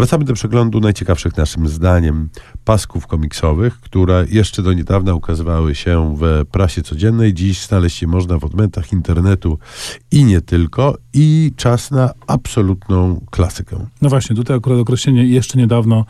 Wracamy do przeglądu najciekawszych naszym zdaniem pasków komiksowych, które jeszcze do niedawna ukazywały się w prasie codziennej. Dziś znaleźć je można w odmętach internetu i nie tylko. I czas na absolutną klasykę. No właśnie, tutaj akurat określenie jeszcze niedawno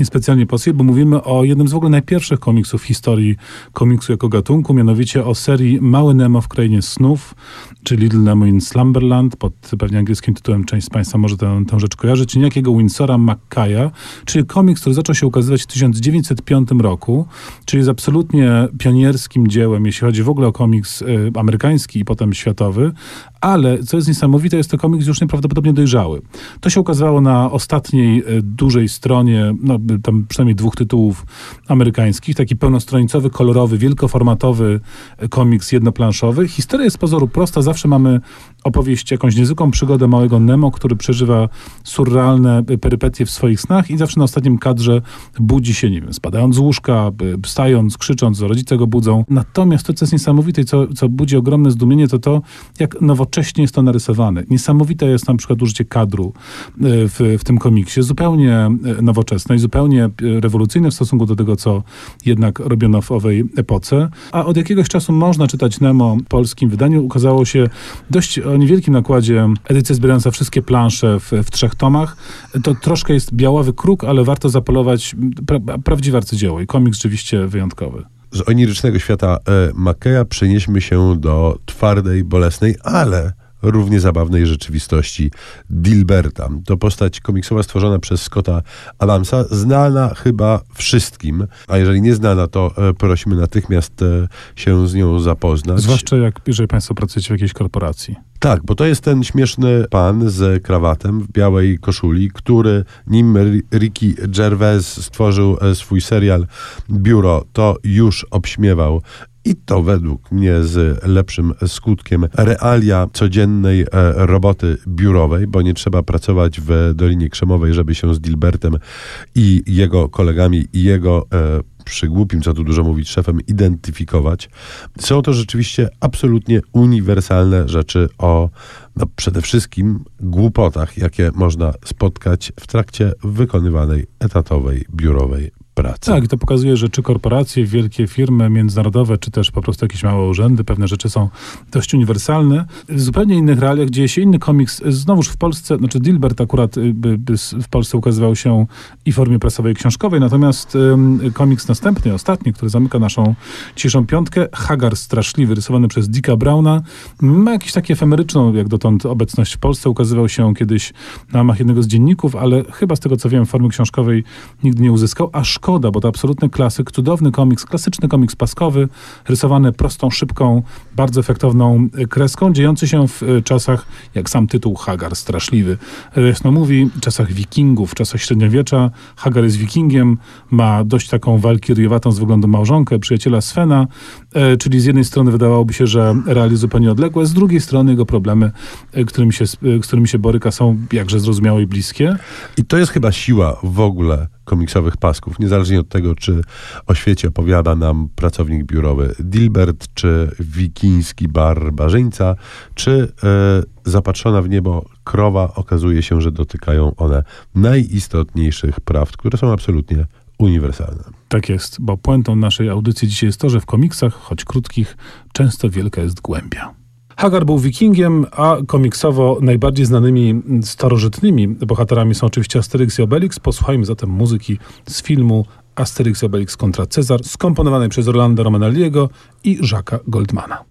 niespecjalnie pasuje, bo mówimy o jednym z w ogóle najpierwszych komiksów w historii komiksu jako gatunku, mianowicie o serii Mały Nemo w Krainie Snów, czy Little Nemo in Slumberland, pod pewnie angielskim tytułem część z Państwa może tę, tę rzecz kojarzyć, niejakiego Winsora McKaya, czyli komiks, który zaczął się ukazywać w 1905 roku, czyli jest absolutnie pionierskim dziełem, jeśli chodzi w ogóle o komiks y, amerykański i potem światowy, ale co jest niesamowite, jest to komiks już nieprawdopodobnie dojrzały. To się ukazało na ostatniej y, dużej stronie, no, tam przynajmniej dwóch tytułów amerykańskich, taki pełnostronicowy, kolorowy, wielkoformatowy y, komiks jednoplanszowy. Historia jest z pozoru prosta, zawsze mamy opowieść, jakąś niezwykłą przygodę małego Nemo, który przeżywa surrealne perypetie w swoich snach i zawsze na ostatnim kadrze budzi się, nie wiem, spadając z łóżka, wstając, krzycząc, rodzice go budzą. Natomiast to, co jest niesamowite i co, co budzi ogromne zdumienie, to to, jak nowocześnie jest to narysowane. Niesamowite jest na przykład użycie kadru e, w, w tym komiksie, zupełnie e, nowoczesne i zupełnie e, rewolucyjne w stosunku do tego, co jednak robiono w owej epoce. A od jakiegoś czasu można czytać Nemo w polskim wydaniu. Ukazało się dość o niewielkim nakładzie edycja zbierająca wszystkie plansze w, w trzech tomach. To troszkę jest białawy kruk, ale warto zapolować pra, prawdziwe arcydzieło i komiks rzeczywiście wyjątkowy. Z onirycznego świata e, Makeya przenieśmy się do twardej, bolesnej, ale równie zabawnej rzeczywistości Dilberta. To postać komiksowa stworzona przez Scotta Adamsa, znana chyba wszystkim, a jeżeli nie znana, to e, prosimy natychmiast e, się z nią zapoznać. Zwłaszcza jak, jeżeli Państwo pracujecie w jakiejś korporacji. Tak, bo to jest ten śmieszny pan z krawatem w białej koszuli, który nim Ricky Gervais stworzył e, swój serial Biuro, to już obśmiewał i to według mnie z lepszym skutkiem realia codziennej e, roboty biurowej, bo nie trzeba pracować w Dolinie Krzemowej, żeby się z Dilbertem i jego kolegami i jego e, przygłupim, co tu dużo mówić, szefem identyfikować. Są to rzeczywiście absolutnie uniwersalne rzeczy o no, przede wszystkim głupotach, jakie można spotkać w trakcie wykonywanej etatowej biurowej pracy. Tak, to pokazuje, że czy korporacje, wielkie firmy międzynarodowe, czy też po prostu jakieś małe urzędy, pewne rzeczy są dość uniwersalne. W zupełnie innych realiach dzieje się inny komiks. Znowuż w Polsce, znaczy Dilbert akurat y, w Polsce ukazywał się i w formie prasowej i książkowej, natomiast komiks następny, ostatni, który zamyka naszą dzisiejszą piątkę, Hagar Straszliwy, rysowany przez Dicka Browna, ma jakąś takie efemeryczną, jak dotąd, obecność w Polsce. Ukazywał się kiedyś na ramach jednego z dzienników, ale chyba z tego, co wiem, formy książkowej nigdy nie uzyskał, aż szkoda, bo to absolutny klasyk, cudowny komiks, klasyczny komiks paskowy, rysowany prostą, szybką, bardzo efektowną y, kreską, dziejący się w y, czasach, jak sam tytuł Hagar, straszliwy. Jasno mówi, czasach wikingów, czasach średniowiecza. Hagar jest wikingiem, ma dość taką walkiriowatą z wyglądu małżonkę, przyjaciela Svena, e, czyli z jednej strony wydawałoby się, że realia zupełnie odległe, z drugiej strony jego problemy, e, którymi się, e, którymi się boryka, są jakże zrozumiałe i bliskie. I to jest chyba siła w ogóle komiksowych pasków, niezależnie od tego, czy o świecie opowiada nam pracownik biurowy Dilbert, czy wikiński barbarzyńca, czy e, zapatrzona w niebo krowa, okazuje się, że dotykają one najistotniejszych prawd, które są absolutnie uniwersalne. Tak jest, bo puentą naszej audycji dzisiaj jest to, że w komiksach, choć krótkich, często wielka jest głębia. Hagar był wikingiem, a komiksowo najbardziej znanymi starożytnymi bohaterami są oczywiście Asterix i Obelix. Posłuchajmy zatem muzyki z filmu Asterix i Obelix kontra Cezar, skomponowanej przez Orlando Romanelliego i Jacques'a Goldmana.